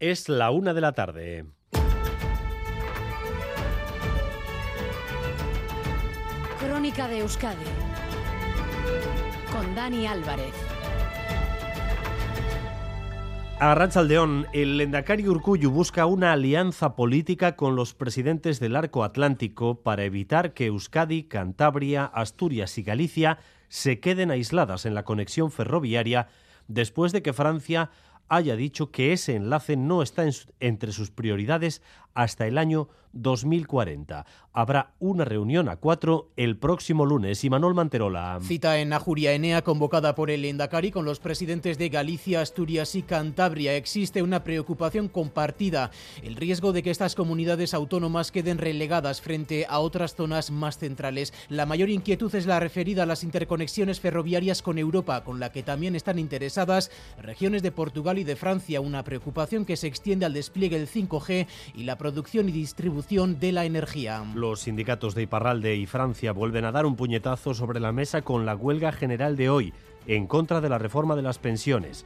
Es la una de la tarde. Crónica de Euskadi con Dani Álvarez. A Aldeón, el Lendakari Urcuyu busca una alianza política con los presidentes del arco atlántico para evitar que Euskadi, Cantabria, Asturias y Galicia se queden aisladas en la conexión ferroviaria después de que Francia haya dicho que ese enlace no está entre sus prioridades hasta el año 2040. Habrá una reunión a cuatro el próximo lunes. Y Manuel Manterola. Cita en Ajuria Enea convocada por el Endacari con los presidentes de Galicia, Asturias y Cantabria. Existe una preocupación compartida, el riesgo de que estas comunidades autónomas queden relegadas frente a otras zonas más centrales. La mayor inquietud es la referida a las interconexiones ferroviarias con Europa, con la que también están interesadas regiones de Portugal y de Francia, una preocupación que se extiende al despliegue del 5G y la producción y distribución de la energía. Los sindicatos de Iparralde y Francia vuelven a dar un puñetazo sobre la mesa con la huelga general de hoy en contra de la reforma de las pensiones.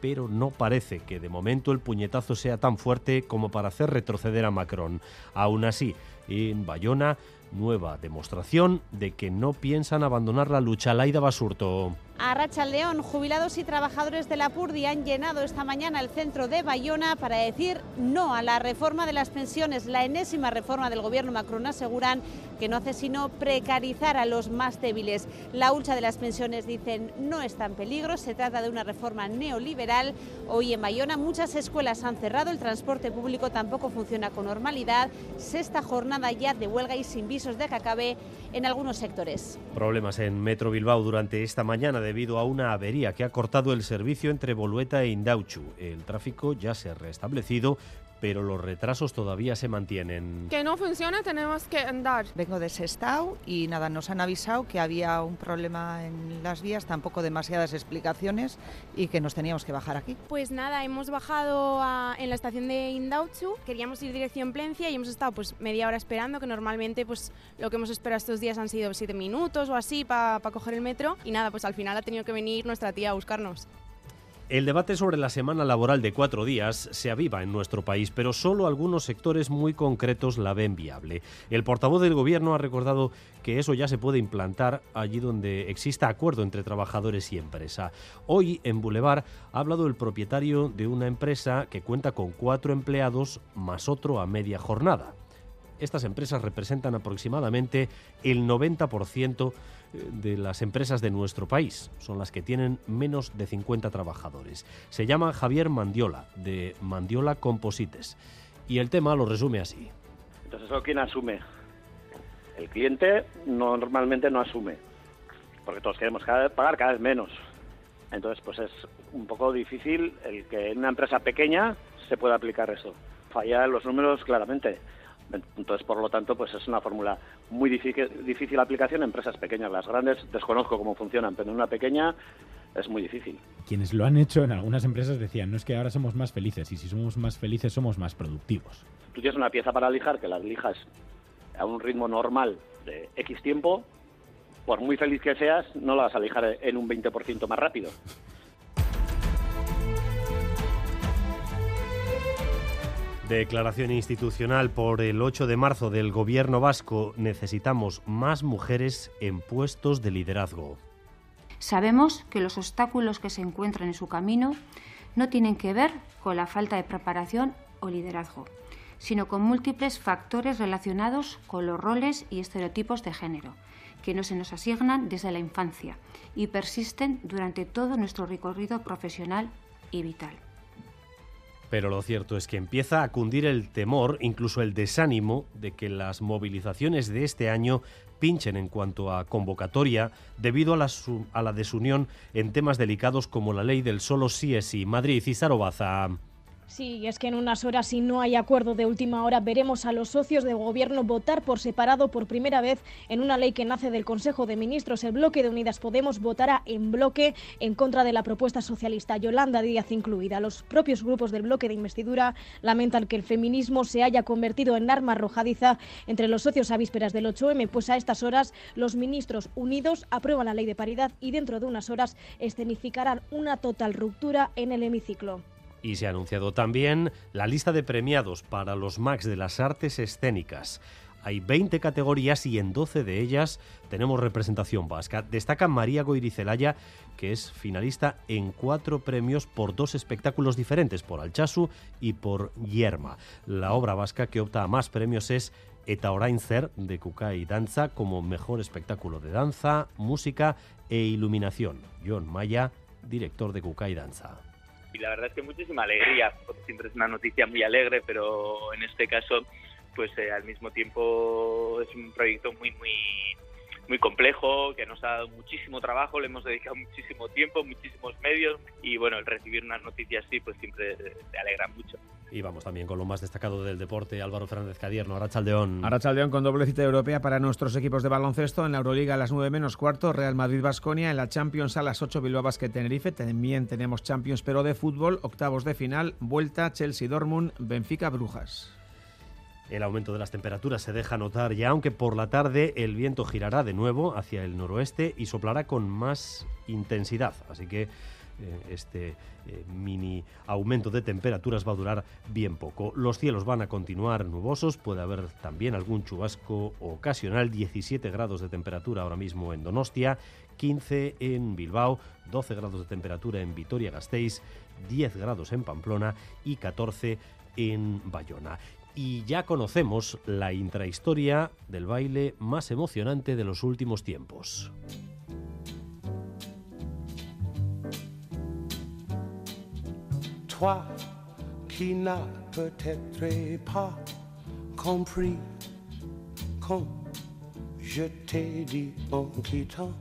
Pero no parece que de momento el puñetazo sea tan fuerte como para hacer retroceder a Macron. Aún así, en Bayona, nueva demostración de que no piensan abandonar la lucha. Laida Basurto. A León, jubilados y trabajadores de la PURDI han llenado esta mañana el centro de Bayona para decir no a la reforma de las pensiones. La enésima reforma del gobierno Macron aseguran que no hace sino precarizar a los más débiles. La hucha de las pensiones, dicen, no está en peligro. Se trata de una reforma neoliberal. Hoy en Bayona muchas escuelas han cerrado, el transporte público tampoco funciona con normalidad. Sexta jornada ya de huelga y sin visos de que en algunos sectores. Problemas en Metro Bilbao durante esta mañana debido a una avería que ha cortado el servicio entre Bolueta e Indauchu. El tráfico ya se ha restablecido, pero los retrasos todavía se mantienen. Que no funciona, tenemos que andar. Vengo de Sestao y nada, nos han avisado que había un problema en las vías, tampoco demasiadas explicaciones y que nos teníamos que bajar aquí. Pues nada, hemos bajado en la estación de Indauchu, queríamos ir dirección Plencia y hemos estado pues media hora esperando, que normalmente pues lo que hemos esperado estos días han sido siete minutos o así para coger el metro y nada, pues al final ha tenido que venir nuestra tía a buscarnos. El debate sobre la semana laboral de cuatro días se aviva en nuestro país, pero solo algunos sectores muy concretos la ven viable. El portavoz del Gobierno ha recordado que eso ya se puede implantar allí donde exista acuerdo entre trabajadores y empresa. Hoy en Boulevard ha hablado el propietario de una empresa que cuenta con cuatro empleados más otro a media jornada. Estas empresas representan aproximadamente el 90% de las empresas de nuestro país. Son las que tienen menos de 50 trabajadores. Se llama Javier Mandiola, de Mandiola Composites. Y el tema lo resume así. Entonces, ¿eso quién asume? El cliente normalmente no asume, porque todos queremos pagar cada vez menos. Entonces, pues es un poco difícil el que en una empresa pequeña se pueda aplicar eso. Fallan los números claramente. Entonces, por lo tanto, pues es una fórmula muy difícil, difícil aplicación en empresas pequeñas. Las grandes desconozco cómo funcionan, pero en una pequeña es muy difícil. Quienes lo han hecho en algunas empresas decían, no es que ahora somos más felices, y si somos más felices somos más productivos. Tú tienes una pieza para lijar que la lijas a un ritmo normal de X tiempo, por muy feliz que seas, no la vas a lijar en un 20% más rápido. Declaración institucional por el 8 de marzo del Gobierno vasco. Necesitamos más mujeres en puestos de liderazgo. Sabemos que los obstáculos que se encuentran en su camino no tienen que ver con la falta de preparación o liderazgo, sino con múltiples factores relacionados con los roles y estereotipos de género, que no se nos asignan desde la infancia y persisten durante todo nuestro recorrido profesional y vital. Pero lo cierto es que empieza a cundir el temor, incluso el desánimo, de que las movilizaciones de este año pinchen en cuanto a convocatoria debido a la, a la desunión en temas delicados como la ley del solo sí es. Madrid y Sarobaza. Sí, es que en unas horas, si no hay acuerdo de última hora, veremos a los socios de gobierno votar por separado por primera vez en una ley que nace del Consejo de Ministros. El bloque de Unidas Podemos votará en bloque en contra de la propuesta socialista, Yolanda Díaz incluida. Los propios grupos del bloque de investidura lamentan que el feminismo se haya convertido en arma arrojadiza entre los socios a vísperas del 8M, pues a estas horas los ministros unidos aprueban la ley de paridad y dentro de unas horas escenificarán una total ruptura en el hemiciclo. Y se ha anunciado también la lista de premiados para los Max de las artes escénicas. Hay 20 categorías y en 12 de ellas tenemos representación vasca. Destaca María Goirizelaya, que es finalista en cuatro premios por dos espectáculos diferentes, por Alchazu y por Yerma. La obra vasca que opta a más premios es Eta Orainzer de Kukai Danza como mejor espectáculo de danza, música e iluminación. John Maya, director de Kukai Danza y la verdad es que muchísima alegría, porque siempre es una noticia muy alegre, pero en este caso, pues eh, al mismo tiempo es un proyecto muy, muy muy complejo, que nos ha dado muchísimo trabajo, le hemos dedicado muchísimo tiempo, muchísimos medios y bueno, el recibir una noticia así pues siempre te alegra mucho. Y vamos también con lo más destacado del deporte, Álvaro Fernández Cadierno, Arachaldeón. Arachaldeón con doble cita europea para nuestros equipos de baloncesto en la Euroliga a las 9 menos cuarto, Real Madrid-Basconia, en la Champions a las 8 Bilbao Basket Tenerife, también tenemos Champions pero de fútbol, octavos de final, vuelta Chelsea-Dortmund, Benfica-Brujas. El aumento de las temperaturas se deja notar ya, aunque por la tarde el viento girará de nuevo hacia el noroeste y soplará con más intensidad. Así que este eh, mini aumento de temperaturas va a durar bien poco. Los cielos van a continuar nubosos, puede haber también algún chubasco ocasional, 17 grados de temperatura ahora mismo en Donostia, 15 en Bilbao, 12 grados de temperatura en Vitoria-Gasteiz, 10 grados en Pamplona y 14 en Bayona y ya conocemos la intrahistoria del baile más emocionante de los últimos tiempos. Toi qui n'as peut-être pas compris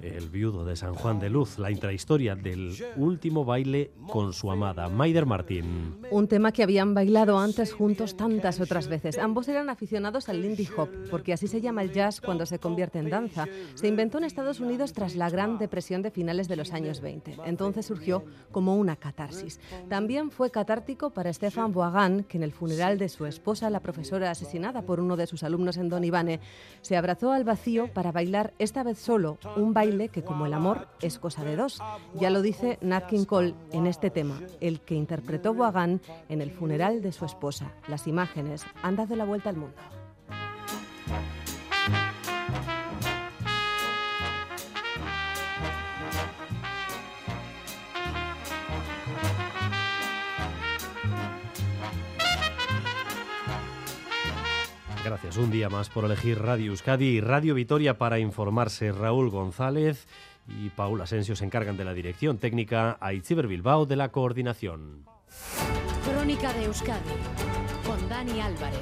el viudo de San Juan de Luz, la intrahistoria del último baile con su amada, Maider Martín. Un tema que habían bailado antes juntos tantas otras veces. Ambos eran aficionados al Lindy Hop, porque así se llama el jazz cuando se convierte en danza. Se inventó en Estados Unidos tras la Gran Depresión de finales de los años 20. Entonces surgió como una catarsis. También fue catártico para Stefan Boagan, que en el funeral de su esposa, la profesora asesinada por uno de sus alumnos en Don Ivane, se abrazó al vacío para bailar esta vez solo un baile que como el amor es cosa de dos. Ya lo dice Nat King Cole en este tema, el que interpretó Boagan en el funeral de su esposa. Las imágenes han dado la vuelta al mundo. Gracias un día más por elegir Radio Euskadi y Radio Vitoria para informarse. Raúl González y Paula Asensio se encargan de la dirección técnica, Aitziber Bilbao de la coordinación. Crónica de Euskadi con Dani Álvarez.